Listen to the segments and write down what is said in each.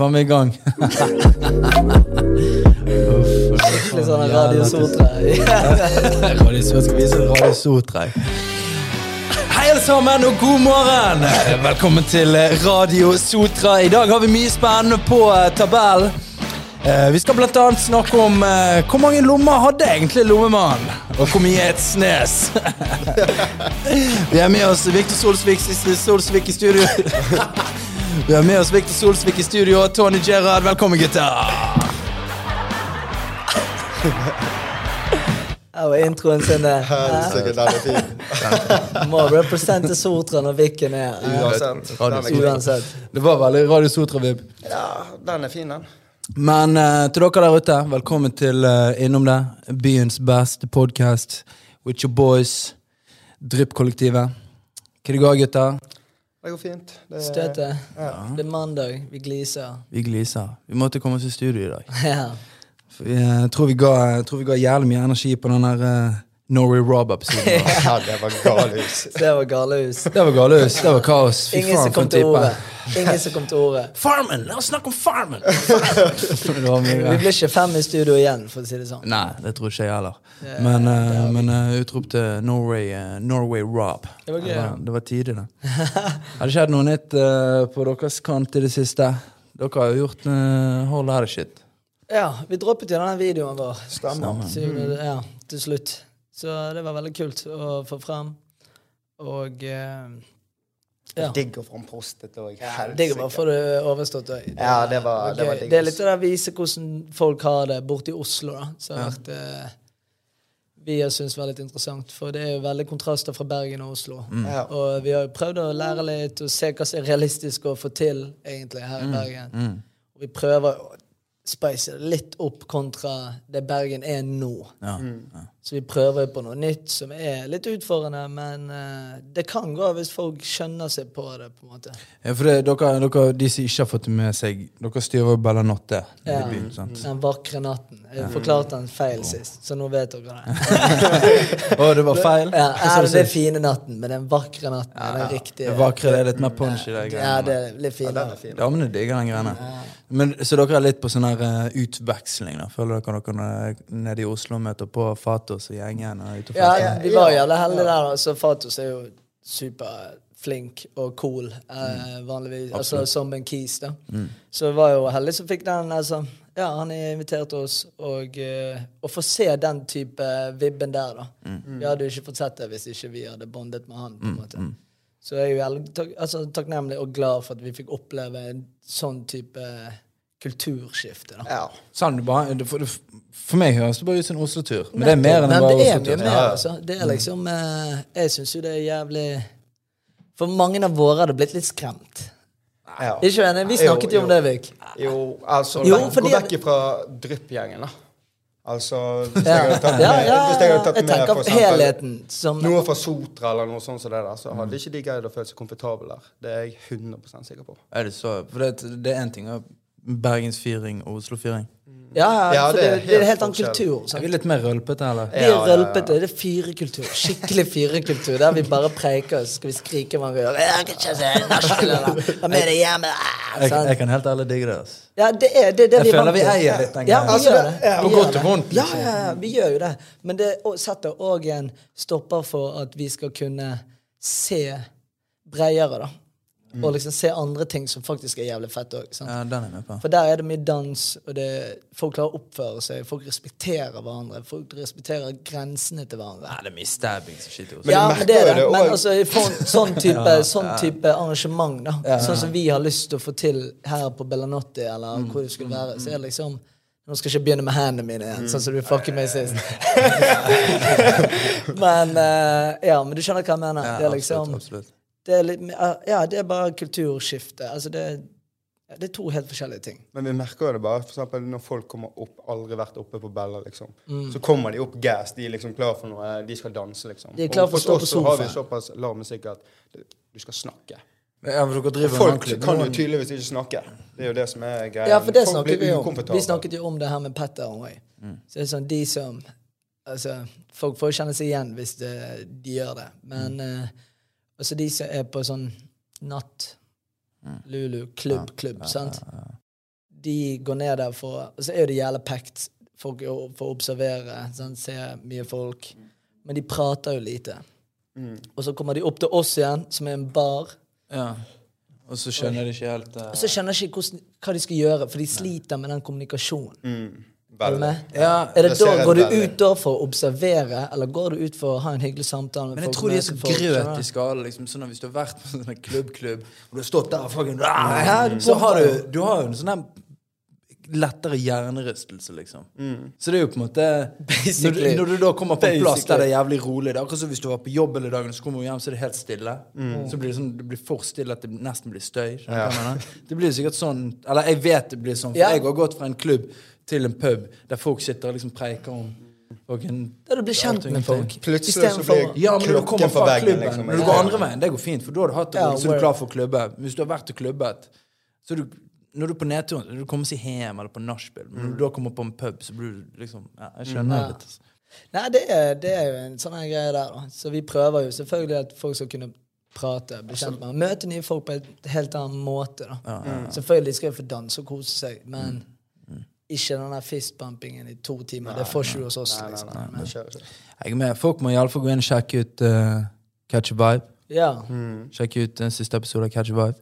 faen meg i gang. Sånn Radio Sotra. Radio Sotra skal vise Radio Sotra. Hei, alle sammen, og god morgen! Velkommen til Radio Sotra. I dag har vi mye spennende på eh, tabellen. Eh, vi skal annet snakke om eh, hvor mange lommer hadde egentlig lommemannen, og hvor mye er et snes. vi er med oss Viktor Solsvik, Solsvik i studio. Vi har med oss Victor Solsvik i studio og Tony Gerhard. Velkommen, gutter. Her var introen sin, det. Helsike, den er fin. Må represente Sotra når Vikken er her. Uansett. Er. Uansett. Det var veldig Radio Sotra-vib. Ja, den er fin, den. Men uh, til dere der ute, velkommen til uh, Innom det. Byens beste podkast with your boys. Drypp-kollektivet. Hva det går, gutter? Det går fint. Det, Støte. Ja. Det er mandag. Vi gliser. Vi gliser. Vi måtte komme oss i studio i dag. Ja. For vi, eh, tror, vi ga, tror vi ga jævlig mye energi på den der eh, Norway Rob-episoden. ja, det var galehus. Det var galehus. Det var galehus. Det var kaos. Fy Ingen faen, for en type. Ingen som kom til ordet. Farmen! La oss snakke om Farmen! Vi blir ikke fem i studio igjen, for å si det sånn. Nei, det tror ikke jeg heller. Men, uh, men uh, utrop til Norway, uh, Norway Rob. Det var gøy, det, ja. var, det var tidlig, det. Har det skjedd noe nytt uh, på deres kant i det siste? Dere har jo gjort uh, whole lot of shit. Ja, vi droppet jo denne videoen vår. Stemmer. Syvende, ja, til slutt. Så det var veldig kult å få frem. Og eh, ja. Digg å få en postet òg. Digg å bare få det overstått. også. Ja, det var- det var Det er ass. litt det å vise hvordan folk har det borte i Oslo, da. Så har vært eh, vi har syntes var litt interessant. For det er jo veldig kontraster fra Bergen og Oslo. Ja. Og vi har jo prøvd å lære litt og se hva som er realistisk å få til egentlig her i Bergen. Mm. Og vi prøver å spice det litt opp kontra det Bergen er nå. Ja. Så vi prøver på noe nytt som er litt utfordrende, men eh, det kan gå hvis folk skjønner seg på det. på en måte. Ja, for det, dere, dere, de som ikke har fått det med seg, dere styrer Bellanotte Ja. byen. sant? Den vakre natten. Jeg forklarte den feil sist, så nå vet dere det. Å, det var feil? Ja, er det er fine natten, men den vakre natten er den riktige. Det vakre det er litt mer punch i det. Ja, det er litt finere. Ja. Damene digger den greiene. Men, så dere er litt på sånn her uh, utveksling? da Føler dere dere nede- i Oslo møter på Fatos og gjengen? Og Ja, vi var jævlig heldige der. Så Fatos er jo superflink og cool, eh, vanligvis. Altså som en kis, da. Så vi var jo heldige som fikk den, altså. Ja, han inviterte oss, og eh, å få se den type vibben der, da. Vi hadde jo ikke fått sett det hvis ikke vi hadde bondet med han, på en måte. Så jeg er jo altså, takknemlig og glad for at vi fikk oppleve en sånn type kulturskifte, da. Ja. Sånn, du bare, det- for, for meg høres det bare ut som en Oslo-tur. Men det er mer enn Men bare det Oslo-tur. mer, altså. Det er liksom eh, Jeg syns jo det er jævlig For mange av våre hadde blitt litt skremt. ja. Ikke enig? Vi snakket jo om det, Vik. Jo, altså Jo, fordi Gå vekk ifra dryppgjengen, da. Altså Hvis Ja, jeg hadde tatt ja, med, ja, hadde tatt jeg med for eksempel, som noe fra Sotra eller noe sånt som det der, så hadde ikke de greid å føle seg komfortable der. Det er jeg 100 sikker på. Er det så? For det, det er én ting av bergensfyring og Oslo-fyring. Ja, ja, Ja, det det, er det er en helt annen kultur. Er vi litt mer rølpete, eller? Vi er rølpete. Det er fyrekultur. Skikkelig fyrekultur. Der vi bare preiker, så skal vi skrike hva vi gjør. «Jeg kan ikke se nachspiel, eller, «Ha med deg hjem», ah, sant? jeg kan helt ærlig digge det. altså. Ja, det er det, er det Jeg vi er føler vi eier litt den Ja, vi Altså, gjør det- det. ja. På godt og vondt, Ja, liksom. ja, ja, vi gjør jo det. Men det setter òg en stopper for at vi skal kunne se bredere, da. Og liksom se andre ting som faktisk er jævlig fett òg. Ja, den er med på. For der er det mye dans, og det, folk klarer å oppføre seg, folk respekterer hverandre, folk respekterer grensene til hverandre. Nei, det er mye stabbing som skjer også. Ja, men det er det. Men altså, sånn, type, sånn type arrangement, da. Sånn som vi har lyst til å få til her på Bellanotti, eller Mm, hvor det skulle være, så er det liksom Nå skal jeg ikke begynne med hendene mine igjen, sånn som du fucket meg sist. men uh, Ja, men du skjønner hva jeg mener. Ja, det er liksom absolutt, absolutt. Det er litt, Ja, det er bare kulturskifte. Altså, det, det er to helt forskjellige ting. Men vi merker jo det bare for eksempel når folk kommer opp, aldri vært oppe på Bella, liksom. Mm. Så kommer de opp gass, de er liksom klar for noe, de skal danse, liksom. De er klar Og for å stå på oss så har vi såpass lav musikk at du skal snakke. Ja, for dere driver folk kan jo tydeligvis ikke snakke. Det er jo det som er greia. Ja, for det folk snakket vi om. Vi snakket jo om det her med Petter og meg. Så det er sånn de som Altså, folk får jo kjenne seg igjen hvis det, de gjør det. Men eh, altså de som er på sånn natt. Lulu, klubb, klubb, sant? De går ned der for Og så er jo det jævla packed. Folk for å observere, sant? se mye folk. Men de prater jo lite. Og så kommer de opp til oss igjen, som er en bar. Ja. Og så skjønner de ikke helt uh... Og så skjønner de ikke hvordan, hva de skal gjøre, for de sliter med den kommunikasjonen. Mm. Med? Ja, Er det det da, går du ut da for å observere, eller går du ut for å ha en hyggelig samtale med Men jeg tror de er så grøt i skala. skallen. Liksom, sånn at hvis du har vært på en sånn klubb-klubb, og du har stått der og fucking Ja, Så har du, du har jo en sånn der lettere hjernerystelse, liksom. Så det er jo på en måte når du, når du da kommer på en plass der det er jævlig rolig Det er akkurat som hvis du var på jobb hele dagen, så kommer du hjem, så er det helt stille. Så blir det sånn, det blir for stille at det nesten blir støy. Mener? Det blir sikkert sånn Eller jeg vet det blir sånn, for Ja. jeg har gått fra en klubb til en pub der folk sitter og liksom preiker om og en, Da du blir kjent med folk. Plutselig så blir ja, når klokken på veggen, klubben liksom. Når du går andre veien, det går fint, for da har du hatt det, Ja, så er du er klar for å klubbe. Hvis du har vært og klubbet, så du når du er på nedturen, så er du kommer si hjem eller på nachspiel. Men når du da kommer på en pub, så blir du liksom Ja, jeg skjønner Ja. litt. Altså. Nei, det er, det er jo en sånn greie der, da. Så vi prøver jo selvfølgelig at folk skal kunne prate, bli kjent med Møte nye folk på en helt annen måte, da. Selvfølgelig skal de få danse og kose seg, men ikke den der fistbumpingen i to timer. Det får ikke du hos oss, Nei, nei, liksom. nei, nei, ikke. Jeg er med. Folk må iallfall gå inn og sjekke ut uh, Catch a Vibe. Ja. Sjekke ut den siste episode av Catch a Vibe.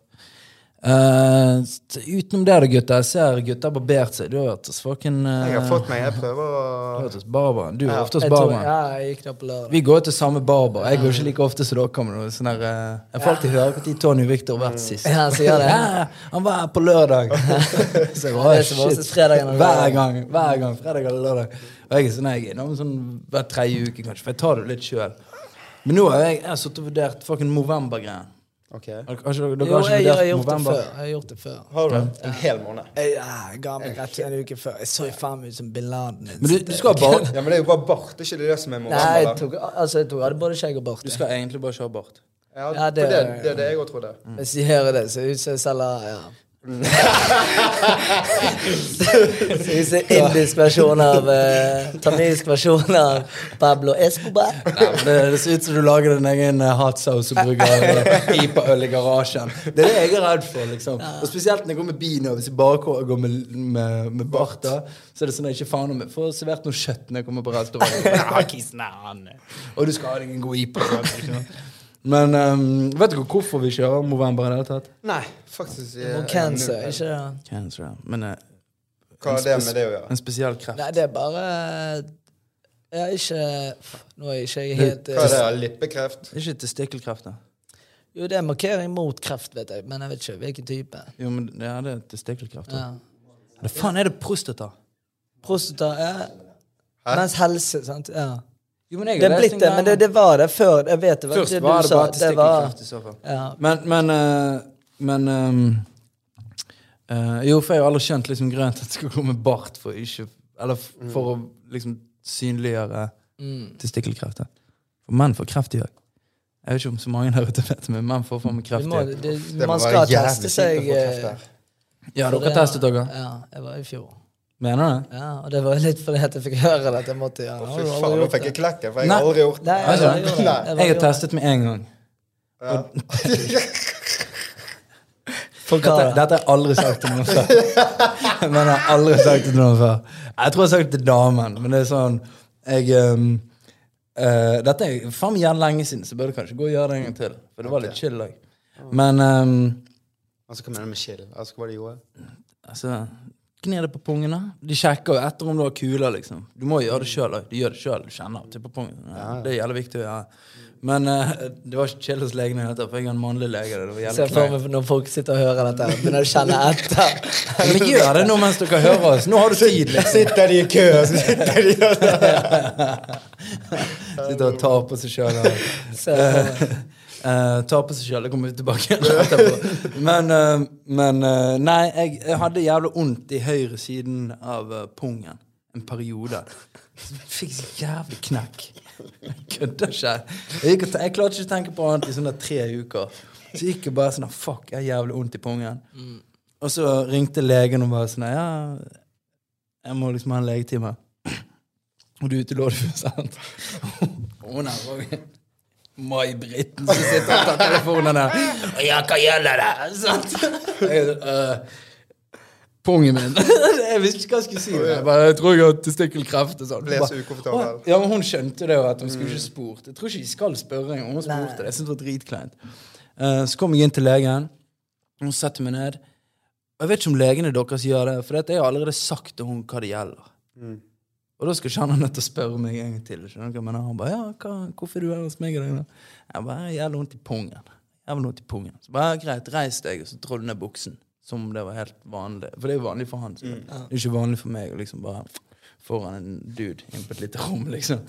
Eh, s- utenom det, da, gutter. Jeg ser gutter har barbert seg. Du har vært hos fucking uh, Jeg har fått meg. Jeg prøver Du har å vært hos barbaren. Du er Ja, ofte hos barberen. ja, jeg gikk på lørdag. Vi går til samme barber. Jeg går ikke like ofte som dere. Men noe sånn der, eh, jeg får alltid høre når Tony Victor har vært sist. Ja, så gjør det. Ja, han var her på lørdag. Så jeg bare, Det shit. Hver gang. Hver gang, fredag eller lørdag. Og jeg er sånn, jeg er innom sånn hver tredje uke, kanskje. For jeg tar det litt sjøl. Men nå har jeg, jeg har sittet og vurdert fucking Movember-greien. Ok. Har har, har ikke- Jo, jeg, jeg har gjort det før. Jeg har gjort det før. Har du det? En hel måned? Jeg, ja, jeg ga meg rett en uke før. Jeg så jo faen meg ut som bin Laden. Men du, du skal bare Ja, men det er jo bare bart. Det er ikke det som er Nei, jeg tok, altså, jeg tok hadde både skjegg og bart. Du skal egentlig bare kjøre bart. Ja, Ja, det, det- det, det er det jeg òg trodde. Hvis de hører det, så ser det ut som jeg selger ja. Så ut som indisk versjon av uh, Tamilsk versjon av Pablo Escobar. Nei, det, det ser ut som du lager din egen uh, hotsaus og bruker uh, i garasjen. Det er det jeg er redd for. liksom. Og Spesielt når jeg går med bil hvis jeg bare går med, med, med bart, da, så er det sånn at jeg ikke faen om jeg får servert noe kjøtt når jeg kommer på restaurant. Og du skal ha deg en god IPA. Ikke? Men um, vet dere hvorfor vi kjører Movember i det hele tatt? Nei, faktisk jeg, Og cancer, ikke det? Cancer, ja. Men uh, Hva har det med det å gjøre? en spesiell kreft. Nei, det er bare Jeg er ikke Nå er jeg ikke helt Hva er det? eh, Lippekreft? Ikke testikkelkreft, da. Jo, det er markering mot kreft, vet jeg, men jeg vet ikke hvilken type. Jo, men ja, det er testikkelkreft. Ja. Hva faen er det prostata? Prostata er Mens helse, sant. Ja. Jo, men jeg Det er blitt det, men det, det var det før. Jeg vet det var Først det var det sa. bare til var testikkelkreft, i så fall. ja. Men, men, uh, men um, uh, Jo, for jeg har aldri skjønt liksom grunnen til at det skal komme bart for ikke Eller for for å liksom synliggjøre Mm. testikkelkreften. For menn får kreft i dag. Jeg vet ikke om så mange der ute vet men menn får faen meg kreft må, det, man skal teste seg. Ja, dere har testet dere? Ja, jeg var i fjor. Mener du det? Ja, og det var litt fordi at jeg fikk høre det at jeg måtte gjøre det. Fy Har aldri faen, nå fikk jeg klekken, for jeg har aldri gjort det. Nei, jeg, det? det. Nei. Jeg, Jeg har testet med en gang. Ja. For hva Dette, dette har jeg aldri sagt til noen før. Men jeg har aldri sagt det til noen før. Jeg tror jeg har sagt det til damen, men det er sånn Jeg Um, Uh, Dette er faen meg gjerne lenge siden, så burde kanskje gå og gjøre det en gang til. For det var litt chill òg. Men um, Altså, hva mener du med chill? Altså, hva var det de gjorde? altså Gni det på pungene. De sjekker jo etter om du har kuler. liksom Du må gjøre det sjøl. Du gjør det sjøl. Du kjenner til på pungen. Ja, det er jævlig viktig å gjøre. Men uh, det var ikke chill hos legen, for jeg er en mannlig lege. Det var Se for meg når folk sitter og hører dette, begynner å kjenne etter. Men gjør det nå mens dere hører oss. Nå har du tid. liksom Sitter de i kø, så sitter de og Sitter og tar på seg sjøl. Uh, tar på seg sjøl, det kommer vi tilbake til. Men, uh, men uh, nei, jeg, jeg hadde jævlig vondt i høyre siden av uh, pungen en periode. Fikk så jævlig knekk. Jeg kødder ikke. Jeg, jeg klarte ikke å tenke på annet i sånne tre uker. Så gikk jeg bare sånn Fuck, jeg har jævlig vondt i pungen. Og så ringte legen og bare sånn Ja, jeg må liksom ha en legetime. Og du er ute i Lårfjord, sant? Hun er også- May-Britten som sitter og tar telefonen der. Ja, hva gjelder det? Sant? Jeg, øh, Pungen min. jeg visste ikke hva jeg skulle si. Jeg, bare, jeg tror jeg har testikkelkreft. og sånn. Ble så ukomfortabel. Ja, men Hun skjønte det, at hun skulle ikke spurt. Jeg tror ikke de skal spørre engang. Hun spurte det. Jeg syntes det var dritkleint. Uh, så kom jeg inn til legen. Hun setter meg ned. Jeg vet ikke om legene deres gjør det, for jeg har allerede sagt til hun hva det gjelder. Og da skulle ikke han ha nødt til å spørre meg en gang til. Skjønner du hva Men? Han bare, ja, hva, 'Hvorfor er du her hos meg i dag?' da?» Jeg bare, har vondt i pungen'. Har vondt i pungen. Så bare, greit, reis deg, og så trådde du ned buksen. Som det var helt vanlig. For det er jo vanlig for han. Så. Det er ikke vanlig for meg å liksom bare foran en dude inn på et lite rom, liksom.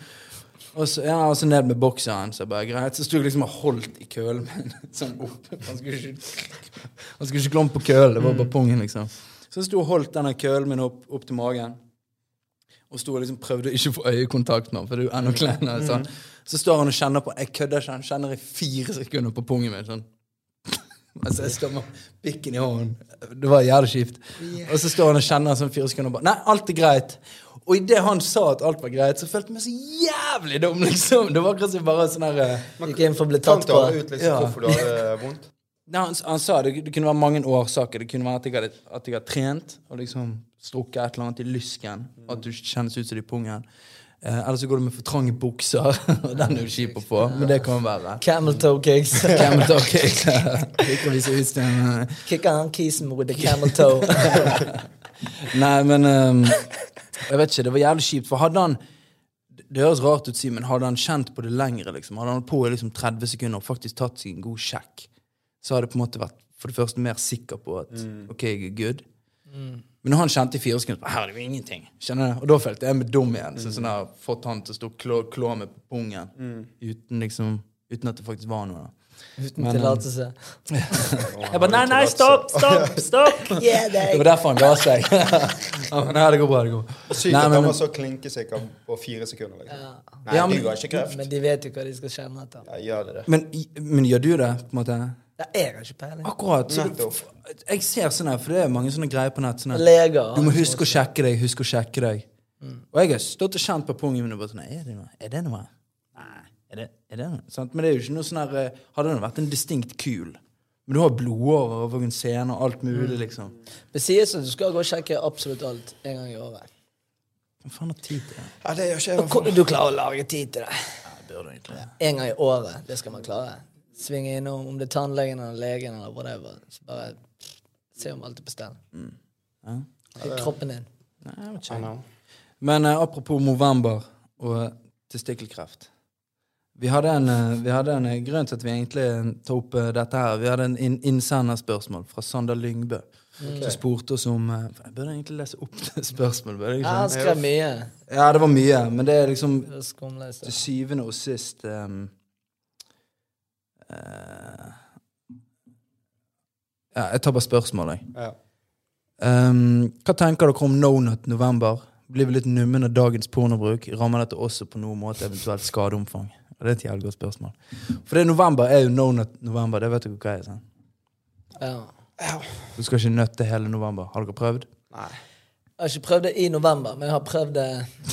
Og så, ja, og så ned med bokseren. Så bare, greit. Så sto jeg liksom og holdt i kølen min sånn opp. Han skulle ikke, han skulle ikke glemme på kølen, det var bare pungen, liksom. Så jeg sto og holdt denne kølen min opp, opp til magen. Og sto og liksom prøvde å ikke få øyekontakt med ham. for det er jo enda kleinere. Sånn. Så står han og kjenner på Jeg kødder ikke, han kjenner i fire sekunder på pungen min. sånn. Altså, jeg står med pikken i hånden. Det var jævlig kjipt. Og så står han og kjenner sånn fire sekunder og bare Nei, alt er greit. Og idet han sa at alt var greit, så følte jeg meg så jævlig dum, liksom. Det var akkurat som bare sånn her eh, Gikk inn for å bli tatt på. ut liksom, Ja. hvorfor du hadde vondt? Nei, han, han sa det, det kunne være mange årsaker. Det kunne være at jeg hadde, at jeg hadde trent og liksom strukket et eller annet i lysken. At du kjennes ut som det i pungen. Eh, eller så går du med for trange bukser. og Den er jo kjip å få, men det kan være. Camel toe kicks. Camel toe kick. vi så ut som Kick on kisen with the camel toe. Nei, men um, Jeg vet ikke, det var jævlig kjipt. For hadde han Det høres rart ut men hadde han kjent på det lengre, liksom, hadde han på i liksom 30 sekunder og faktisk tatt seg en god sjekk, så hadde jeg på en måte vært for det første mer sikker på at OK, jeg er good. Men når han kjente i fire sekunder Her er det jo ingenting. Skjønner du? Og da følte jeg meg dum igjen. Så sånn der, Fått han til å stå og klå, klå meg på pungen uten, liksom, uten at det faktisk var noe. da. Uten Men, tillatelse. Jeg bare nei, nei, stopp, stopp, stopp! Yeah, Det var derfor han ga seg. nei, det går bra. det går bra. Sykt at han var så klinkesikker på fire sekunder. Liksom. Ja. Nei, Ja, du har ikke kreft. Men de vet jo hva de skal kjenne etter. Ja, gjør det det? Men, men gjør du det? på en måte? Ja, jeg har ikke peiling. Akkurat. Så jeg ser sånn her, for det er mange sånne greier på nett. Sånn her, Leger. du må huske å sjekke deg, huske å sjekke deg. Og jeg har stått og kjent på pungen min og bare sånn Er det noe? Er det noe? Nei. Er det, er det noe? Sånn, Men det er jo ikke noe sånn her eh, Hadde det vært en distinkt kul Men du har blodårer over en scene og alt mulig, liksom. Det sies at du skal gå og sjekke absolutt alt en gang i året. Hvem faen har tid til det? Ja, det gjør ikke jeg. Du klarer å lage tid til det. Ja, jeg burde egentlig det. En gang i året. Det skal man klare. Svinge innom om det er tannlegen eller legen eller whatever. Så bare se om alt er på stell. Ja. Det er kroppen din. Nei, jeg. Men uh, apropos Movember og eh, testikkelkreft. Vi hadde en, eh, vi hadde en grunn til at vi egentlig tok opp dette her. Vi hadde en in innsenderspørsmål fra Sander Lyngbø. Som spurte oss om Jeg burde egentlig lese opp det spørsmålet. Ja, han skrev mye. Ja, det var mye, men det er liksom til syvende og sist ehm, eh, Ja, jeg tar bare spørsmålet, jeg. Ja. Ehm, hva tenker dere om No Nut November? Blir vi litt nummen av dagens pornobruk? Rammer dette også på noen måte eventuelt skadeomfang? Det er et jævlig godt spørsmål. For det november er jo No Nut November. Det vet dere hva er. sant? Ja. Du skal ikke nøtte hele november. Har dere prøvd? Nei. Jeg har ikke prøvd det i november, men jeg har prøvd det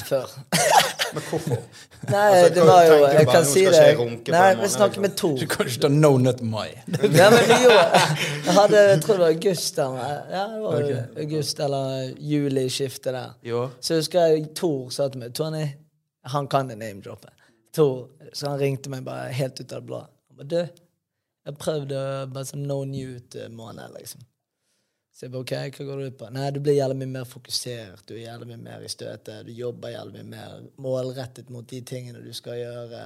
før. Men hvorfor? Nei, Altså, det var jo Jeg bare, kan si det. jeg Nei, vi snakker liksom. med to. Du kan ikke ta No Nut Mai. Ja, men vi gjorde Jeg hadde, jeg tror det var august eller Ja, det var okay. august eller juli-skiftet der. Jo. Så jeg husker jeg Tor sa til meg Tony, han kan det name-droppet. Tor, så han ringte meg bare helt ut av det blå. Han bare, du, jeg prøvde bare som no newt-måned, liksom. Så jeg bare, ok, hva går det ut på? Nei, du blir jævlig mye mer fokusert, du er jævlig mye mer i støtet, du jobber jævlig mye mer målrettet mot de tingene du skal gjøre.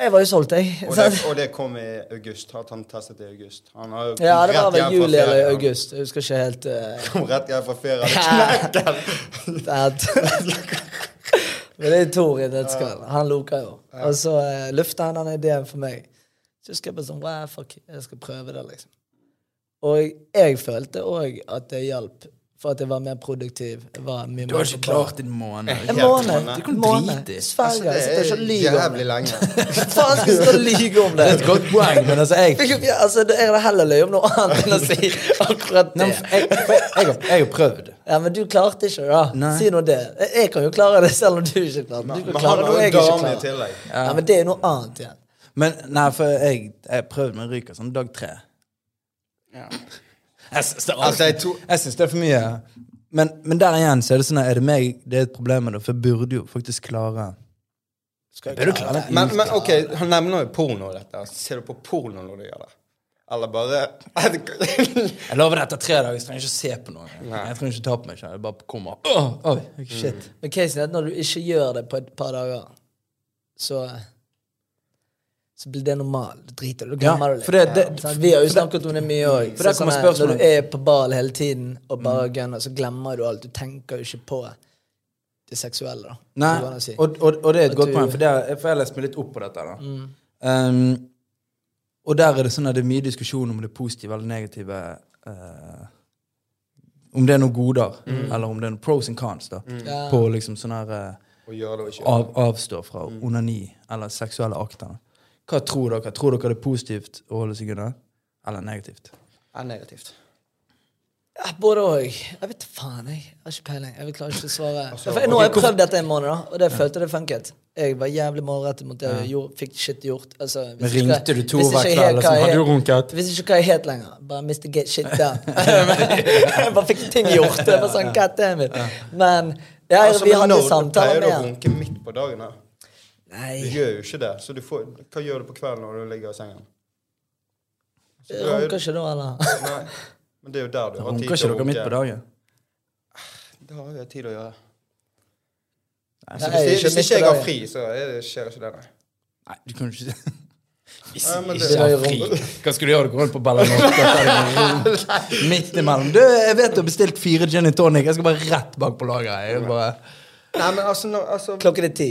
Jeg var jo solgt, jeg. Og det, og det kom i august. At han testet i august. Har Ja, det var vel juli eller august. Jeg husker ikke helt uh, Kom rett hjem fra ferie. Han knekker. Men det er Tor i nøtteskall. Han loker jo. Og så uh, lufta han den ideen for meg. Så husker jeg bare sånn wow, fuck, jeg skal prøve det, liksom. Og jeg følte òg at det hjalp. for at jeg var mer produktiv. Jeg var mye Du har ikke klart din en måned. En måned. måned. Du kan drite i. Altså, det er jævlig det. lenge. Faen, skal jeg stå og lyge om det? Det er et godt poeng, men altså, jeg Ja, altså, det- jeg hadde heller løyet om noe annet enn å si akkurat det. jeg, jeg, jeg, har, jeg har prøvd. Ja, Men du klarte ikke det, da. Nei. Si nå det. Jeg- kan jo klare det selv om du ikke klarte det. Du Men kan klare har noe jeg ikke i klarer. tillegg. Ja, Men det er noe annet igjen. Men nei, for jeg jeg prøvde med ryker sånn dag tre. Jeg syns det, Altså, jeg jeg synes det er for mye. Men, men der igjen så er det sånn at er det meg det er et problem med det, for jeg burde jo faktisk klare Skal jeg klare det? Men, men ok, han nevner jo porno. dette. Ser du på porno når du gjør det? Eller bare Jeg lover det etter tre dager. Jeg trenger ikke se på noe. Jeg trenger ikke ta på meg selv. Jeg bare kommer oh, oh, shit. Men casen er at når du ikke gjør det på et par dager, så så blir det normalt. Du. Du Ja, for det- det- Sant? Vi har jo snakket om det mye òg. Der. Når du er på ball hele tiden og bare gunner, så glemmer du alt. Du tenker jo ikke på det seksuelle. da. Nei, si. og, og, og det er et godt poeng, for, er, for jeg har lest meg litt opp på dette. da. Mm. Um, og der er det sånn at det er mye diskusjon om det positive eller negative uh, Om det er noen goder, eller om det er noen pros and cons da, mm. på liksom sånn her og av, avstå fra onani eller seksuelle akter. Hva tror dere? Tror dere det er positivt å holde seg unna, eller negativt? Er negativt. Ja, både òg. Jeg vet faen, jeg. Jeg har ikke peiling. Jeg klarer ikke å svare. Altså, nå har jeg prøvd dette en måned, da, og det følte det funket. Jeg var jævlig målrettet mot det jeg gjorde, fikk shit gjort. Altså, Men ringte du to hver kveld og sånn, har du runket? Hvis ikke hva jeg het lenger. Bare Mr. Get Shit Down. jeg bare fikk ting gjort. Det var sånn, God damn it. Men ja, Altså, vi hadde når samtaler Pleier du å runke midt på dagen? her? Du gjør jo ikke det. Så du får, hva gjør du på kvelden når du ligger i sengen? Så er jo- runker ikke da, eller? Nei, men det er jo der du har tid Runker til ikke å dere midt på dagen? Det har jeg tid å gjøre. Nei, Så Nei, hvis, ikke hvis ikke jeg har fri, så det, skjer ikke det, nei. Nei, du kan ikke Hvis jeg ikke har fri, hva skal du gjøre? Du går rundt på Ballanocca midt imellom. Du, jeg vet du har bestilt fire gin and tonic. Jeg skal bare rett bak på lageret. Jeg bare Nei, men altså, når, altså, Klokken er ti.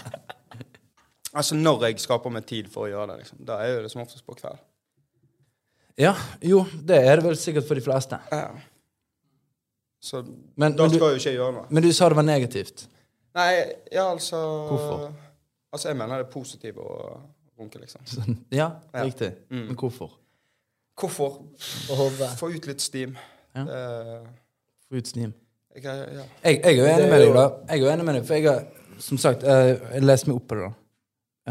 altså når jeg skaper meg tid for å gjøre det, liksom, da er jo det som oftest på kveld. Ja, jo, det er det vel sikkert for de fleste. Ja. Så Men, da men, skal du, jo ikke gjøre noe. men du sa det var negativt. Nei, ja, altså Hvorfor? Altså, jeg mener det er positivt å runke, liksom. Ja, Ja. riktig. Mm. Men hvorfor? Hvorfor? Få ut litt steam. Ja. Det... Få ut stim. Jeg, ja. Jeg, jeg er jo enig med deg, da. Jeg er jo enig med deg, for jeg har, som sagt, eh, jeg leste meg opp på det, da.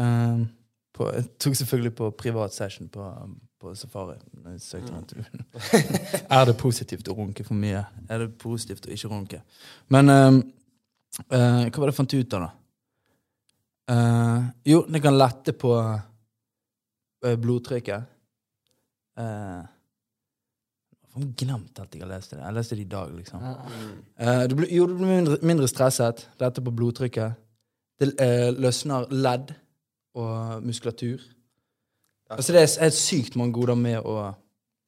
Um, på, jeg tok selvfølgelig på privat session på, på Safari. den er det positivt å runke for mye? Er det positivt å ikke runke? Men um, uh, hva var det jeg fant ut av, da? Uh, jo, det kan lette på uh, blodtrykket. Uh, jeg glemte glemt alt jeg har lest. det. Jeg leste det i dag, liksom. Uh, du blir, jo, du blir mindre, mindre stresset. Dette på blodtrykket. Det uh, løsner ledd og muskulatur. Altså Det er sykt mange goder med å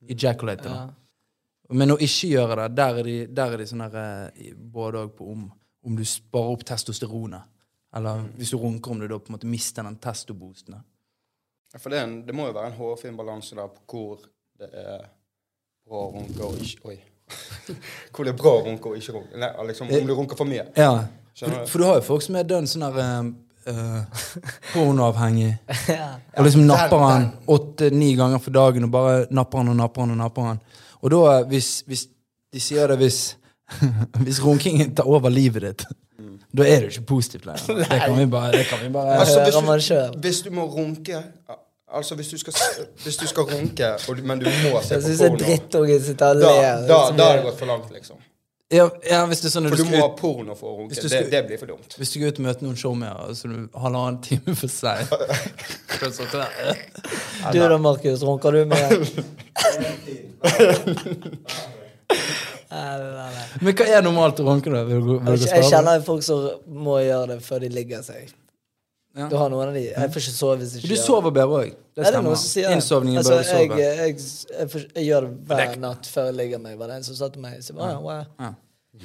ejaculate. Ja. Da. Men å ikke gjøre det, der er de, der er de sånn eh, Både òg på om, om du sparer opp testosteronet. Eller hvis du runker, om du da på en måte mister den testoboosten. Ja, For det, en, det må jo være en hårfin balanse der på hvor det er bra å runke og ikke Oi. hvor det er bra å runke og ikke runke. Nei, liksom, om du runker for mye. Ja, for, du? for du har jo folk som er dønn sånn der eh, eh, pornoavhengig. Ja. Og liksom den- napper han åtte-ni ganger for dagen, og bare napper han og napper han og napper han. Og da, hvis, hvis de sier det hvis Hvis runkingen tar over livet ditt, da er det jo ikke positivt lenger. Det kan vi bare, det kan vi bare Altså, hvis, du, hvis du må runke Altså, hvis du skal, hvis du skal runke, og, men du må se Jeg på syns det er porno sitter og da, ler. da, da har det gått for langt, liksom. ja, ja, hvis det er sånn For du du må ut, ha porno for å runke. Skal, Det, det blir for dumt. hvis du går ut og møter noen showmer, og så er du halvannen time for der. Du da, Markus, runker du med? Men hva er normalt å runke, da? Vil du, vil Jeg kjenner folk som må gjøre det før de ligger seg. Ja. Du har noen av de Jeg får ikke sove hvis ikke Du sover bedre òg. Det Er stemmer. det? Innsovningen altså, bør du sove. Jeg, jeg, jeg, får- jeg gjør det hver natt før jeg ligger meg. Var det en som sa til meg. Så, wow, wow. Ja.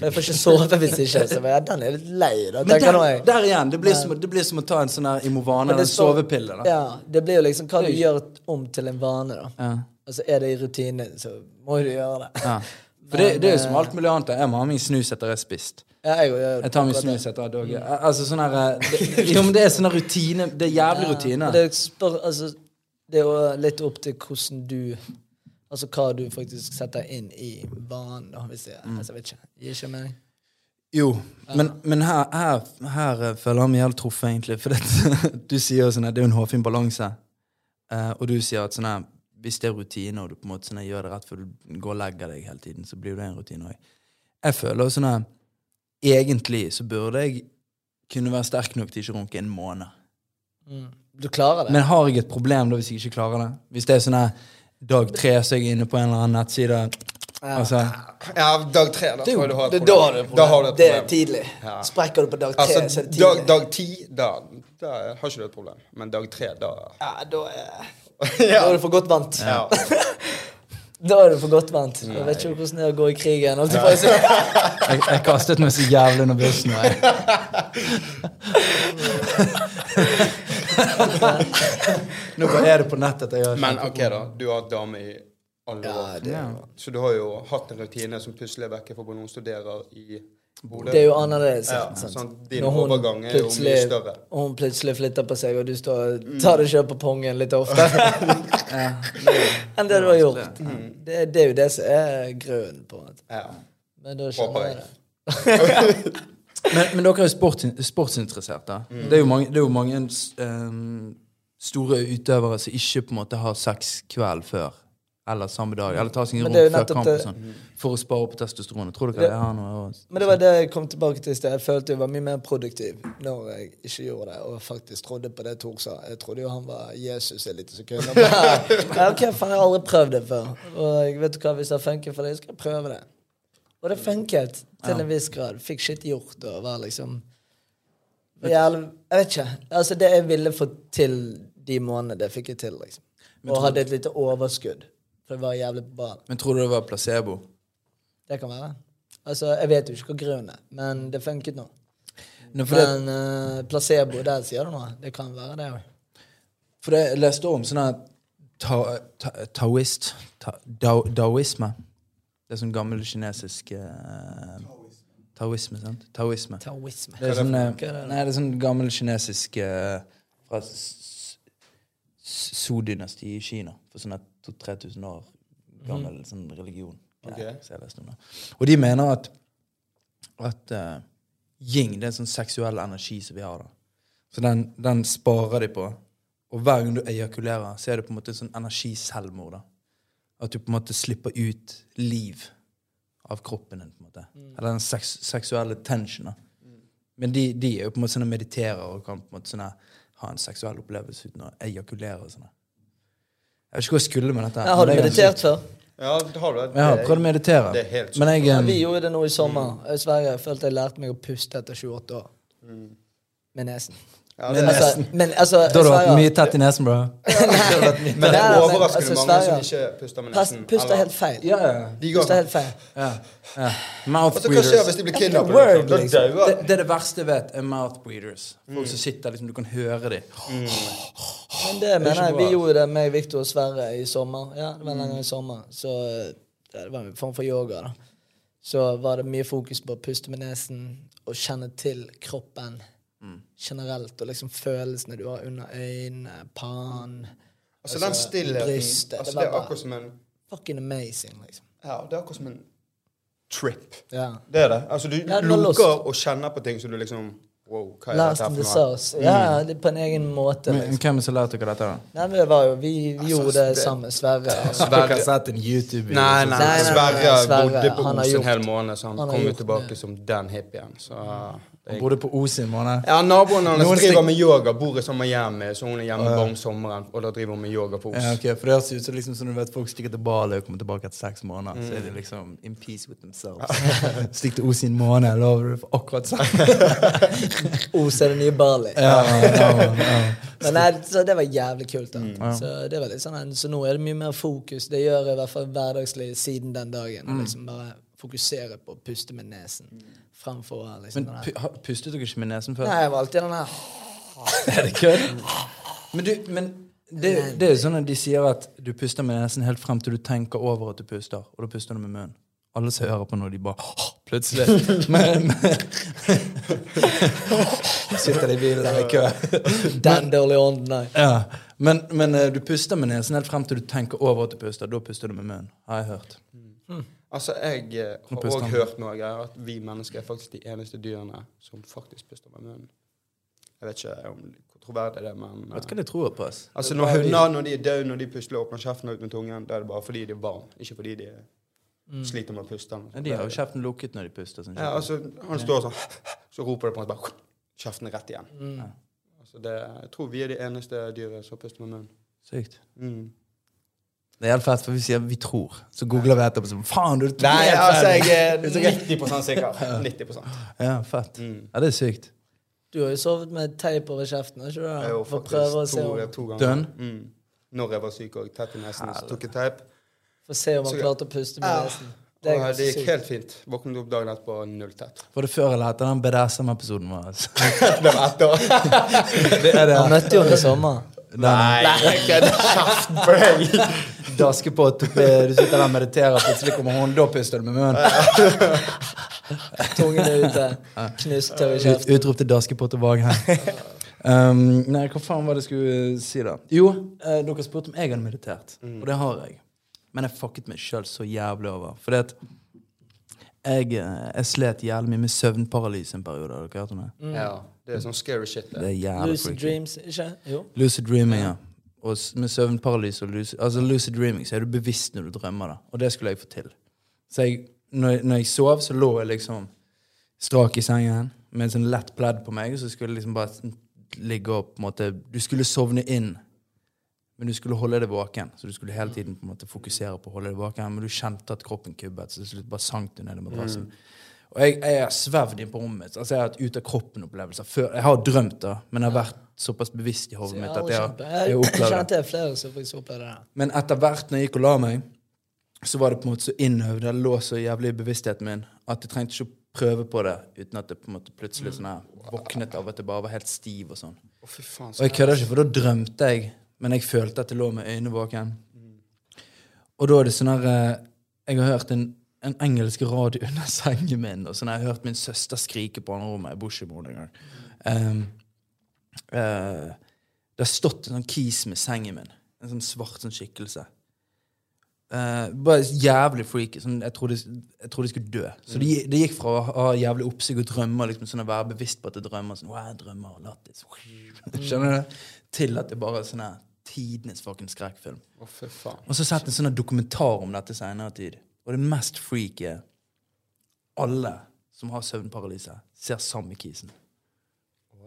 Jeg får ikke sove hvis ikke. Så ja, den er litt lei, da. Men der, der igjen, det blir, som, det blir som å ta en sånn her Imovane, Men en sovepille. da. Ja, det blir jo liksom hva du gjør om til en vane, da. Ja. Altså Er det i rutinen, så må du gjøre det. Ja. For det, det er jo som eh, alt mulig annet. Jeg må ha min snus etter jeg har spist. Jeg, jeg, Jeg tar akkurat snus etter at dog Altså sånn her eh, det, Jo, men det er sånn rutine. Det er jævlig rutine. Det, spør, altså, det er jo litt opp til hvordan du Altså hva du faktisk setter inn i vanen, da. Hvis jeg, Mm. altså, jeg vet ikke. Gir ikke mening? Jo, men, men her, her, her eh, føler jeg meg helt truffet, egentlig. For det, du sier jo sånn at det er jo en hårfin balanse. Uh, og du sier at sånn her, hvis det er rutine, og du på en måte sånn her, gjør det rett før du går og legger deg hele tiden, så blir det en rutine òg. Jeg føler sånn her Egentlig så burde jeg kunne være sterk nok til ikke å runke en måned. Mm. Du klarer det? Men har jeg et problem da hvis jeg ikke klarer det? Hvis det er sånn dag tre, så er jeg inne på en eller annen nettside Altså, Ja, dag tre, da du har et det, da har du et Da har du problem. Det er tidlig. Ja. Sprekker du på dag tre, så er Altså, det tidlig. dag ti, da, da har ikke du et problem. Men dag tre, da Ja, da er, da er du for godt vant. ja. Da er du for godt vant. Jeg vet ikke hvordan det er å gå i krigen. jeg jeg, jeg kastet meg så jævlig under bussen. Nå bare er det på nettet jeg har Men ok, da. Du har hatt dame i alle Ja, år. det, Ja. Så du har jo hatt en rutine som plutselig er vekke fra når hun studerer i Bodø. det er jo annerledes. Ja, sant? sånn, din Når hun overgang er jo mye større. Hun plutselig flytter på seg, og du står og tar deg sjøl på pongen litt ofte. Enn det du har gjort. Det, det er jo det som er grunnen på det. Ja. Men da skjønner jeg. det. Men, men dere er jo sports, sportsinteressert. da. Det er jo mange, det er jo mange um, store utøvere som ikke på en måte har sex kveld før. Eller samme dag. Eller ta seg en Men runk før kamp sånn. For å spare opp testosteronet. Tror dere Det- det har noe Men det var det jeg kom tilbake til i sted. Jeg følte jeg var mye mer produktiv når jeg ikke gjorde det, og faktisk trodde på det Tor sa. Jeg trodde jo han var Jesus et lite sekund. Og ok, faen, jeg har aldri prøvd det før. Og jeg vet hva, hvis det funker for deg, skal jeg prøve det. Og det funket til en viss grad. Fikk shit gjort og var liksom Jævlig Jeg vet ikke. Altså, det jeg ville få til de månedene, det fikk jeg til, liksom. Og hadde et lite overskudd. For det var jævlig bra. Men tror du det var placebo? Det kan være. Altså, Jeg vet jo ikke hva grunnen er, men det funket nå. Nei, for det, Men eh, placebo, der sier du noe. Det kan være det òg. For det, jeg leste om sånn her ta, ta, taoist ta, dao, Daoisme. Det er sånn gammel kinesisk uh, Taoisme, sant? Taoisme. Taoisme. Det er sånn, det? nei, det er sånn gammel kinesisk uh, Fra s- s- i Kina. For sånn 2000-3000 år gammel sånn religion. Okay. Og de mener at at uh, yin det er en sånn seksuell energi som vi har. da. Så den, den sparer de på. Og hver gang du ejakulerer, så er det på en måte en sånn energiselvmord. da. At du på en måte slipper ut liv av kroppen din. på en måte. Eller den seks, seksuelle tensionen. Mm. Men de, de er jo på en måte sånne mediterer og kan på en måte sånne, ha en seksuell opplevelse uten å ejakulere. og sånne. Jeg vet ikke hvor jeg skulle med dette. Ja, har du det er meditert før? Ja, det har du. Jeg har prøvd å meditere. Det er helt Men jeg, Ja, eh, vi gjorde det nå i sommer. I Sverige jeg følte jeg lærte meg å puste etter 28 år. Med nesen. Ja, men, Altså, men altså da har du hatt mye tett i nesen, bro. men det er overraskende altså, mange som ikke puster med nesen. Puster helt feil. Ja, ja. De går helt feil. ja. ja. Mouth Altså, hva skjer hvis de blir kidnappet? liksom? Liksom. Det, det er det verste jeg vet, er mouth breeders. Folk som sitter liksom, du kan høre dem. Men det mener jeg, vi gjorde det med Victor og Sverre i sommer. Ja, det var en gang i sommer. Så ja, det var en form for yoga, da. Så var det mye fokus på å puste med nesen og kjenne til kroppen generelt. Og liksom følelsene du har under øynene, panen Altså, den stillheten brystet. altså, det Det er akkurat som en fucking amazing, liksom. Ja, det er akkurat som en trip. Ja. Det er det. Altså, du Ja, lukker og kjenner på ting som du liksom Wow, hva er Last dette for noe? sauce. Ja, det på en egen måte. Men Liksom. hvem er som lærte dere dette? da? Nei, men det var jo, Vi, vi Altså, gjorde det det- sammen Sverre. Dere har sett en YouTube-video? Nei, nei, Nei, nei, nei, Sverre Sverre, bodde på han Os en hel måned, så han, han kom jo tilbake det. som den hippien. Så det Han bodde på Os i måned. ja, Naboen hans Noen driver med yoga, bor i samme hjem, så hun er hjemme bare om sommeren, og da driver hun med yoga på Os. Ja, okay, For det høres ut som liksom, som du vet, folk stikker til Bali og kommer tilbake etter seks måneder. Så er de liksom in peace with themselves. Stikk til Os i en måned, lover du for akkurat samme. Os er det nye Bali. Ja, ja, ja. Men nei, så det var jævlig kult. da Mm. Så det var litt sånn Så nå er det mye mer fokus. Det gjør i hvert fall hverdagslig siden den dagen. Mm. Liksom bare fokusere på å puste med nesen framfor liksom Men pu ha- pustet dere ikke med nesen før? Nei, jeg var alltid den der Er det kødd? Men, du, men det, det er jo sånn at de sier at du puster med nesen helt frem til du tenker over at du puster, og da puster du med munnen. alle som hører på nå, de bare plutselig men, men, Sitter de i bilen der i kø. Den dårlige ånden, nei. Ja. Men, men eh, du puster med nesen helt frem til du tenker over at du puster. Da puster du med munnen, har jeg hørt. Altså, jeg eh, har òg hørt noe greier at vi mennesker er faktisk de eneste dyrene som faktisk puster med munnen. Jeg vet ikke om hvor troverdig det er, men Vet ikke eh, hva jeg tror på? ass? Altså, når hunder når de er døde, når de plutselig åpner kjeften ut med tungen, da er det bare fordi de er varme, ikke fordi de sliter med å puste. Men Ja. De har jo kjeften lukket når de puster. Sånn. Ja, altså, han står sånn, så roper det på en måte bare kjeften er rett igjen. Mm. Altså, det, jeg tror vi er de eneste dyret som puster med munnen. Sykt. Mm. Det er helt fett, for vi sier vi tror. Så googler vi etterpå som Faen, du er Nei, altså, jeg er 90 sikker. 90% Ja, fett. mm. Ja, det er sykt. Du har jo sovet med teip over kjeften, ikke du? Jeg jo For å prøve å faktisk se to, om, to ganger. Dønn? Mm. Når jeg var syk og tett i nesen, så tok jeg teip. for å se om han klarte å puste med Ja. nesen. Det, er det gikk sykt. helt fint. Våknet opp dagen etterpå null tett. Var det før eller etter den BDSM-episoden vår? Altså. Det var etter. det er det. Han møtte jo henne i sommer. Nei, kjeften på deg! Daskepott. Du sitter der og mediterer, plutselig kommer hun, da puster du med munnen. Tungen er ute. Knusktørr i Ut, kjeften. utrop til Daskepott og Vagheim. Um, nei, hva faen var det jeg skulle eh, si, da? Jo, eh, dere spurte om jeg hadde meditert. Og det har jeg. Men jeg fucket meg sjøl så jævlig over. Fordi at jeg, eh, jeg slet jævlig mye med søvnparalyse en periode. Har dere hørt om det? Ja, det er sånn scary shit. Det Det. er jævlig Lucid freaky. dreams, ikke? Jo. Lucid dreaming, ja. Og s- med søvnparalyse og lucid, altså lucid dreaming så er du bevisst når du drømmer. da Og det skulle jeg få til. Så jeg, når, jeg, når jeg sov, så lå jeg liksom strak i sengen med en sånn lett pledd på meg, og så skulle jeg liksom bare sånn ligge og på en måte Du skulle sovne inn, men du skulle holde deg våken. Så du skulle hele tiden på en måte fokusere på å holde deg våken, men du kjente at kroppen kubbet, så til slutt bare sank du ned i madrassen. Og jeg, jeg har svevd inn på rommet. mitt. Altså Jeg har hatt ut-av-kroppen-opplevelser før. Jeg har drømt, da, men jeg har vært såpass bevisst i hodet mitt at jeg, har jeg har opplevd det. kjente jeg flere som faktisk opplevde det. Men etter hvert når jeg gikk og la meg, så var det på en måte så innøvd, det lå så jævlig i bevisstheten min, at jeg trengte ikke å prøve på det uten at det på en måte plutselig sånn her våknet av at jeg bare var helt stiv og sånn. Fy faen. Og jeg kødder ikke, for da drømte jeg, men jeg følte at jeg lå med øynene våken. Og da er det sånn her eh, Jeg har hørt en, en engelsk radio under sengen min, og sånn, jeg har hørt min søster skrike på andre i Bodø engang. Um, uh, det har stått en sånn kis med sengen min. En sånn svart sånn skikkelse. Uh, bare jævlig freaky. Sånn, jeg, trodde, jeg trodde jeg skulle dø. Så det, de gikk fra å ha jævlig oppsig og drømmer, liksom, sånn å være bevisst på at jeg drømmer, sånn, «Åh, jeg drømmer og lattis. Skjønner du? Til at det bare er sånn her tidenes fucking skrekkfilm. Faen. Og så sett en sånn dokumentar om dette seinere tid. Og det mest freaky er alle som har søvnparalyse, ser samme kisen.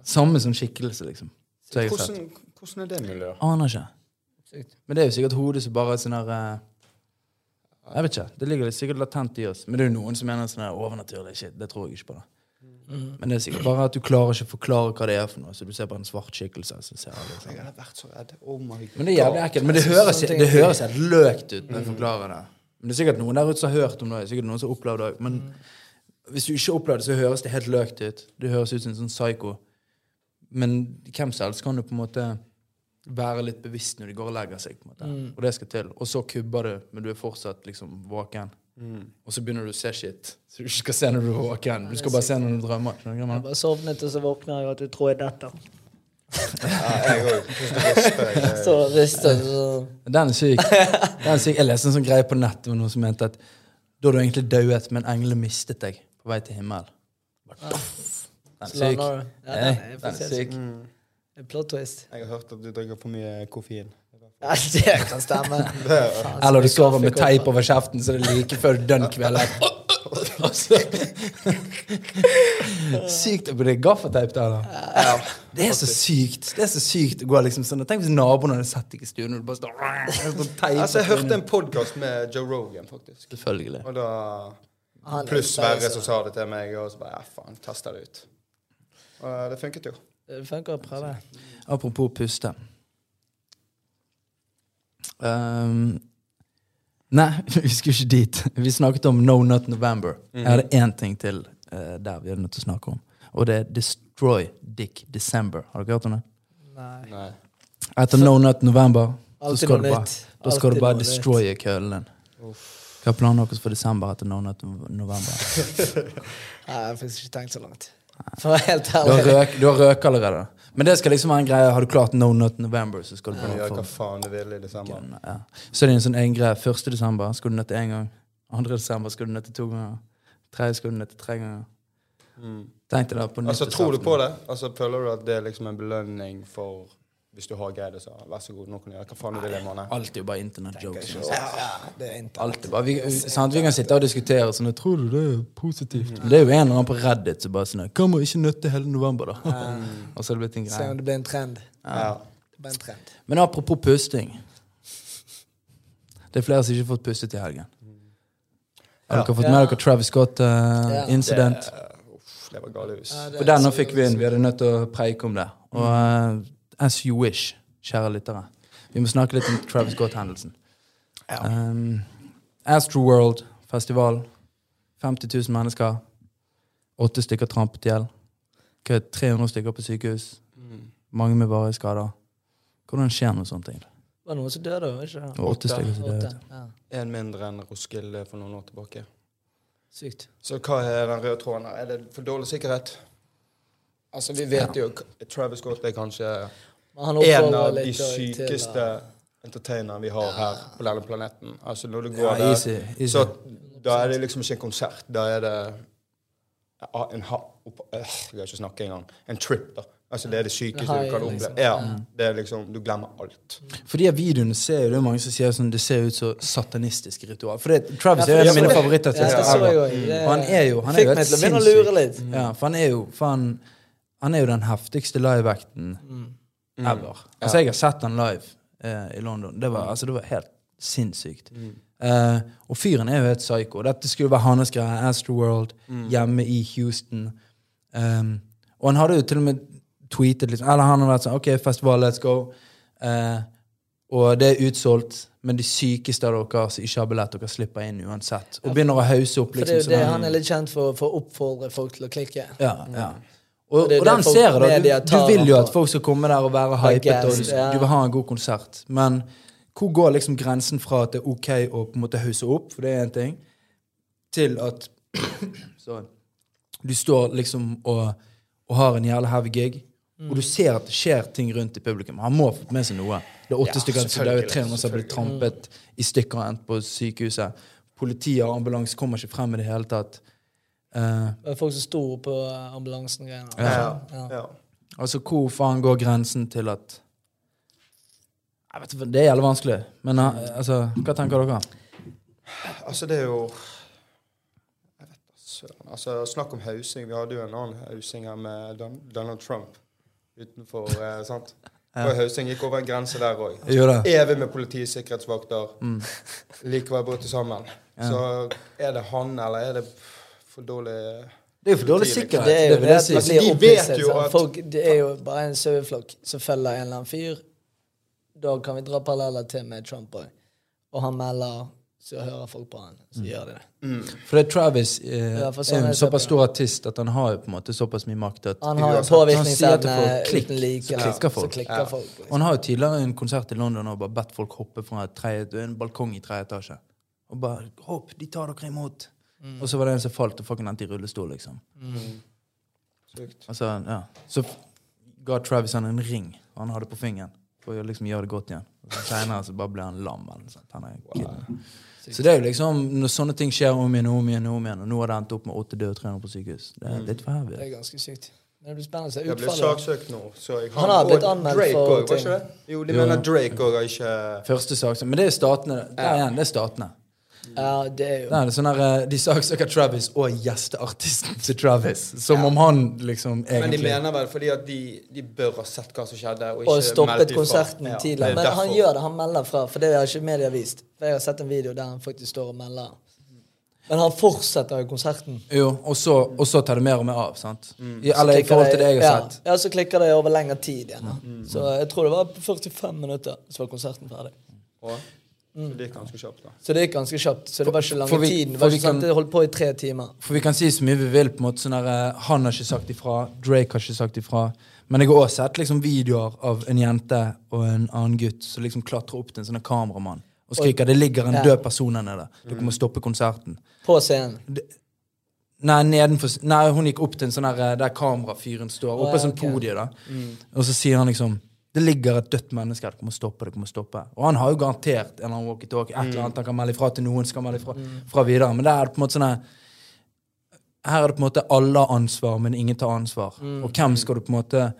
Samme som skikkelse, liksom. Så jeg. Hvordan, hvordan er det miljøet? Aner ikke. Men det er jo sikkert hodet som bare er sånn her eh, Jeg vet ikke. Det ligger sikkert latent i oss. Men det er jo noen som mener sånn her overnaturlig shit. Det tror jeg ikke på. da. Men det er sikkert bare at du klarer ikke å forklare hva det er for noe. Så du ser bare en svart skikkelse. Alle sånn. Jeg hadde vært så redd. Oh. Men det er jævlig ekkelt. Men det høres, det høres helt løkt ut når jeg forklarer det. Men det er sikkert noen der ute som har hørt om det. Sikkert noen som har opplevd det. Men hvis du ikke opplever det, så høres det helt løkt ut. Det høres ut som en sånn psyko. Men hvem som helst kan jo på en måte være litt bevisst når de går og legger seg. på en måte. Og det skal til. Og så kubber du, men du er fortsatt liksom våken. Og så begynner du å se shit. Så du ikke skal se når du er våken. Du skal bare se når du drømmer. Jeg bare sovnet, og så våkner jeg, og du tror jeg detter. Ja, jeg òg. Så jeg, så Den er syk. Den er syk. Jeg leste en sånn greie på nettet med noen som mente at da du egentlig dauet, men englene mistet deg på vei til himmelen. Den er syk. Ja, den er syk. en plot twist. Jeg har hørt at du drikker for mye koffein. Ja, det kan stemme. Faen, Eller du sover med teip over kjeften, så det er like før dønn kvelder. Sykt. å bli gaffateip der, da. Det er så sykt. Det er så sykt å gå liksom sånn Tenk hvis naboene hadde sett deg i stuen, og du bare står Altså, Jeg hørte en podkast med Joe Rogan, faktisk. Selvfølgelig. Og da Pluss Sverre som sa det til meg, og så bare ja, faen, testa det ut. Og det funket jo. Det funker å prøve. Apropos puste. Ehm, nei, vi skulle ikke dit. Vi snakket om No Nut November. Jeg hadde én ting til uh, der vi er nødt til å snakke om. Og det er Destroy Dick December. Har dere hørt om det? Nei. Etter No Nut November, så skal du bare, da skal du bare destroye kølen din. Hva er planen deres for desember etter No Nut November? Nei, jeg har faktisk ikke tenkt så langt. For helt ærlig. Du har røk, du har røk allerede. Men det skal liksom være en greie. Har du klart No Nut November, så skal du bare gjøre hva faen du vil i desember. ja. Så er det en sånn egen greie. 1. desember skal du nøtte én gang. 2. desember skal du nøtte to ganger. 3. skal du nøtte tre ganger. Tenk deg det på Altså, tror du på det? Altså, Føler du at det er liksom en belønning for hvis du har greid det, så vær så god, nå kan du gjøre hva faen du vil i en måned? Alt er jo bare internett-jokes. altså. Ja, vi, sant? vi kan sitte og diskutere sånn Tror du det er positivt? Men det er jo en eller annen på Reddit som bare sånn Kan man ikke nøtte hele november, da? og så er det blitt en Se greie. om det blir en trend. Ja. Det blir en trend. Men apropos pusting. Det er flere som ikke har fått pustet i helgen. Har dere fått med dere Travis Scott-incident? Det, uff, det var galehus. Ja, For er denne fikk vi inn. Vi hadde nødt til å preike om det. Og eh, as you wish, kjære lyttere. Vi må snakke litt om Travis Scott-hendelsen. Um, Astroworld festival. 50 000 mennesker. Åtte stykker trampet i hjel. Hva er det, 300 stykker på sykehus. Mange med varige skader. Hvordan skjer noe sånt? egentlig? Var noen som døde, var ikke det? Åtte stykker som døde. Ja. En mindre enn Roskilde for noen år tilbake. Sykt. Så hva er den røde tråden her? Er det for dårlig sikkerhet? Altså, vi vet jo Travis Scott er kanskje en av de sykeste entertainerne vi har her på denne planeten. Altså, når du går Ja, der, easy, easy. så da er det liksom ikke en konsert. Da er det en ha... Opp, øh, jeg kan ikke snakke engang. En trip, da. Altså, det er det sykeste du kan liksom. oppleve. Ja, det er liksom, Du glemmer alt. For de videoene ser jo det er mange som sier sånn, det ser ut som satanistiske ritual. For det, Travis Ja, er jo en av for- mine ja, favorittartister. Det- Og han er jo, han er jo helt sinnssyk. Ja, for han er jo for Han er jo den heftigste liveacten ever. Altså, jeg har sett han live eh, i London. Det var, altså, det var helt sinnssykt. Eh, og fyren er jo helt psycho. Dette skulle være hans greie. Astroworld, hjemme i Houston. Um, og han hadde jo til og med tweetet liksom, Eller han hadde vært sånn OK, festival, let's go. Eh, og det er utsolgt, men de sykeste av dere som ikke har billett, dere slipper inn uansett. Og begynner å hause opp. Liksom, For det er liksom jo det sånn- han er litt kjent for, for å oppfordre folk til å klikke. ja, ja. Og, Og den ser jeg, da. Du, du vil jo at folk skal komme der og være hypet, og du, vil ha en god konsert. Men hvor går liksom grensen fra at det er ok å på en måte hausse opp, for det er én ting, til at Sorry. Du står liksom og, og har en jævla heavy gig, og du ser at det skjer ting rundt i publikum. Han må ha fått med seg noe. Det er åtte Ja, stykker, så det er jo 300 som har blitt trampet i stykker og endt på sykehuset. Politi og ambulanse kommer ikke frem i det hele tatt. Eh, Det er folk som sto på ambulansen. greiene. Ja. Ja. ja. Altså, hvor faen går grensen til at jeg vet, ikke, Det er jævlig vanskelig. Men eh, altså, hva tenker dere? Altså, det er jo Jeg vet da søren. Altså, snakk om hausing. Vi hadde jo en annen hausing her med Don Donald Trump utenfor. Eh, sant? Og hausing gikk over en grense der òg. Da. Evig med politisikkerhetsvakter sikkerhetsvakter. Likevel brutt sammen. Så er det han, eller er det for dårlig Det er jo for dårlig sikkerhet. Det er jo det det, det Altså, de vet jo at- Folk, det er jo bare en saueflokk som følger en eller annen fyr. Da kan vi dra paralleller til med Trump òg. Og han melder, så hører folk på han. Så gjør de det. For det er Travis eh, Ja, for sånn er en såpass stor artist at han har jo på en måte såpass mye makt at Han har påvirkningsevne uten like. så ja. klikker folk. Så klikker Ja. folk Og liksom. han har jo tidligere en konsert i London og bare bedt folk hoppe fra tre, en balkong i tredje etasje. Og bare 'Hopp, de tar dere imot'. Mm. Og så var det en som falt og fucking endte i rullestol, liksom. Sykt. Altså, ja. Så ga Travis han en ring han hadde på fingeren for å liksom gjøre det godt igjen. Og så Senere så bare ble han lam. Han er wow. Så det er jo liksom når sånne ting skjer om igjen og om igjen, om igjen og nå har det endt opp med åtte døde trenere på sykehus. Det er litt for Det er ganske sykt. Men det blir spennende å se utfallet. Jeg ble saksøkt nå. Så jeg, Han har blitt anmeldt Drake for også, ting. Jo, de Jo, mener. Drake òg har ikke Første saksøkt, Men det er statene. Det er igjen, det er statene. Ja, det er jo Det er sånn der, eh, De saksøker Travis og gjesteartisten til Travis. Som om han liksom Men de mener vel fordi at de, de bør ha sett hva som skjedde, og ikke Og stoppet konserten Ja, tidligere. er Men han gjør det, han melder fra. For det har ikke media vist. For Jeg har sett en video der han faktisk står og melder. Men han fortsetter jo konserten. Jo, og så, og så tar det mer og mer av. sant? Mm. I, eller i forhold til det jeg har ja, sett. Ja, så klikker det over lengre tid igjen. Mm. Så jeg tror det var 45 minutter, så var konserten ferdig. Og, så det gikk ganske kjapt, da. Så det gikk ganske kjapt. Så det var ikke For tid vi- tiden. Det var ikke sånn at det holdt på i tre timer. For vi kan si så mye vi vil. på en måte sånn der, eh, Han har ikke sagt ifra, Drake har ikke sagt ifra. Men jeg har også sett liksom videoer av en jente og en annen gutt som liksom klatrer opp til en sånn kameramann og skriker 'det ligger en Ja. død person her nede'. Dere må stoppe konserten. På scenen. Nei, nedenfor Nei, hun gikk opp til en sånn her, eh, der kamerafyren står. Oppe på ja, sånn podiet. podie, Mm. Og så sier han liksom det ligger et dødt menneske her. Dere må stoppe. det må stoppe. Og han har jo garantert en eller annen walkietalkie. Et eller annet han kan melde ifra til noen. skal melde ifra, fra videre. Men det er på en måte sånn her er det på en måte alle har ansvar, men ingen tar ansvar. Og hvem skal du på en måte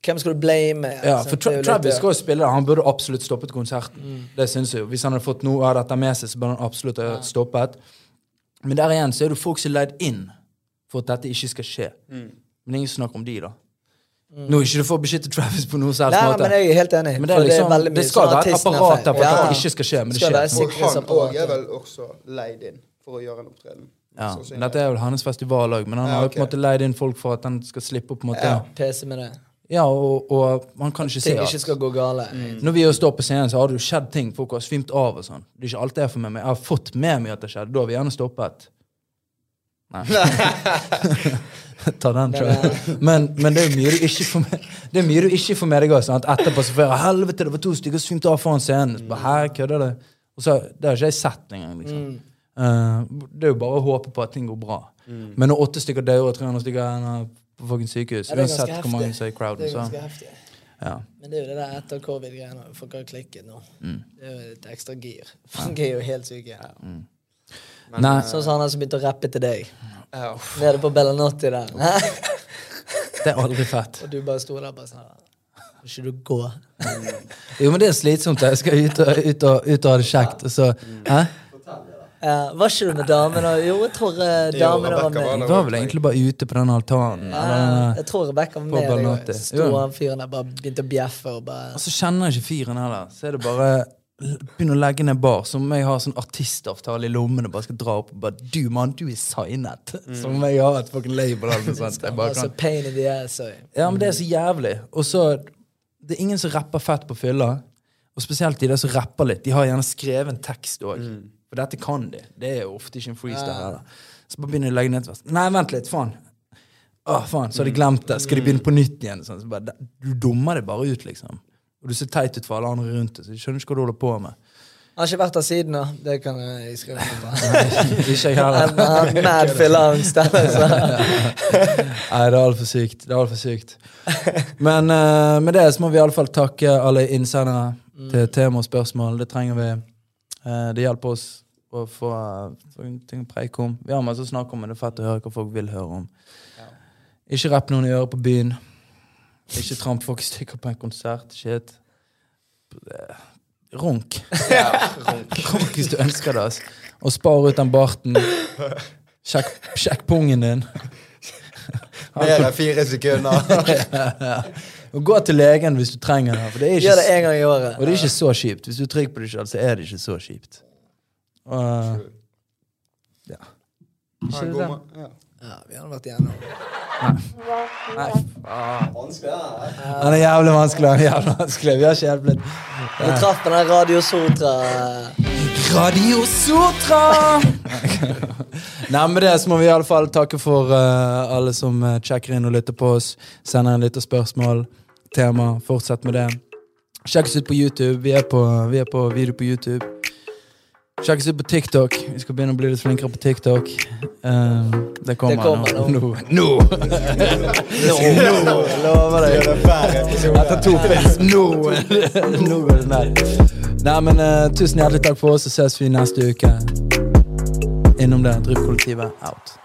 Hvem skal du blame? Ja, sant? for Tra Travis skal jo spille. Han burde absolutt stoppet konserten. Det synes jeg jo. Hvis han hadde fått noe av dette med seg, så burde han absolutt ha stoppet. Men der igjen så er det folk som er leid inn for at dette ikke skal skje. Men ingen snakker om de, da. Nå er ikke du for å beskytte Travis på noe særlig måte. men jeg er helt enig. Men det, er liksom, veldig det, skal sånn være et apparat der for at Ja. det ikke skal skje, men det skjer. Og han òg er vel også leid inn for å gjøre en opptreden. Ja, men Dette er vel hans festival òg, men han Ja, har jo på en måte leid inn folk for at han skal slippe på en måte Ja. pese med det. og, og man kan ikke se at ikke skal gå gale. Når vi står på scenen, så har det jo skjedd ting. Folk har svimt av og sånn. Det er ikke alt det er for meg. Jeg har fått med meg at det skjedde. Da har vi gjerne stoppet. Nei. Ta den, jeg. Men, men det er mye du ikke får med Det er mye du ikke får med deg sant? Etterpå så får jeg Helvete, det var to stykker som svimte av foran scenen. Så bare, Her kødder det? Og så, Det har ikke jeg sett engang. liksom. Mm. Uh, det er jo bare å håpe på at ting går bra. Men når åtte stykker dør og 300 stykker er på fucking sykehus, Ja, det er uansett hvor mange som er i Det crowden, er så ganske heftig. ja. Men det er jo det der etter covid-greiene. Folk har klikket nå. Mm. Det er jo et ekstra gir. Folk er jo helt syke. Men, Nei. eh, Sånn som han som begynte å rappe til deg. ja. Nede på Bellanotti der. Det er aldri fett. Og du bare sto der bare sånn Vil ikke du gå? Jo, men det er slitsomt. Jeg skal ut og, ut og, ut og ha det kjekt. Og så, hæ? Ja, var ikke du med damene? Jo, jeg tror uh, damene var med. Du var vel egentlig bare ute på den altanen. Ja, Eller, jeg tror Rebekka var med. sto han fyren der bare begynte å bjeffe og bare og så kjenner jeg ikke fyren heller. Så er det bare begynne å legge ned bar. Som om jeg har sånn artistavtale i lommen og bare skal dra opp og bare Du, mann, du er signet. Som om jeg har et fucking label eller noe sånt. Jeg bare kan. pain in the ass. Ja, men det er så jævlig. Og så Det er ingen som rapper fett på fylla. Og spesielt de der som rapper litt. De har gjerne skrevet en tekst òg. For dette kan de. Det er jo ofte ikke en freestyle. Ja. Så bare begynner de å legge ned vers. Nei, vent litt. Faen. Å, faen, Så har de glemt det. Skal de begynne på nytt igjen? Sånn. Så bare, du dummer det bare ut, liksom. Og du ser teit ut for alle andre rundt deg, så jeg skjønner ikke hva du holder på med. Han har ikke vært der siden, da. Det kan jeg skrive under på. ikke jeg heller. mad fylleangst. Altså. Nei, det er altfor sykt. Det er alt for sykt. Men uh, med det så må vi iallfall takke alle innsendere til tema og spørsmål. Det trenger vi. Uh, det hjelper oss å få, få ting å preike om. Vi har masse å snakke om, men det er fett å høre hva folk vil høre om. Ikke rapp noen i øret på byen. Ikke tramp folk i stykker på en konsert. Shit. Eh, Runk. Runk hvis du ønsker det. altså. Og spar ut den barten. Sjekk, sjekk pungen din. Mer enn fire sekunder. Og gå til legen hvis du trenger det. For det er ikke, Gjør det en gang i året. og det er ikke så kjipt. Hvis du er trygg på deg selv, så er det ikke så kjipt. Og, ja. Ikke det det? Ja. Ja, vi har vært igjennom. Nei, Han er jævlig vanskelig. Han er jævlig vanskelig. Vi har ikke hjulpet litt. Vi traff på den Radio Sotra. Radio Sotra! Nei, med det så må vi i alle fall takke for uh, alle som uh, sjekker inn og lytter på oss. Sender inn liten spørsmål, tema. Fortsett med det. Sjekk oss ut på YouTube. Vi er på, vi er på video på YouTube. Sjekk oss ut på TikTok. Vi skal begynne å bli litt flinkere på TikTok. Um, det kommer, Det kommer nå. Nå! Nå! Lover deg. Etter to pils. Nå! Nå går det ned. Nei, men uh, tusen hjertelig takk for oss, så ses vi neste uke. Innom det. Drivkollektivet out.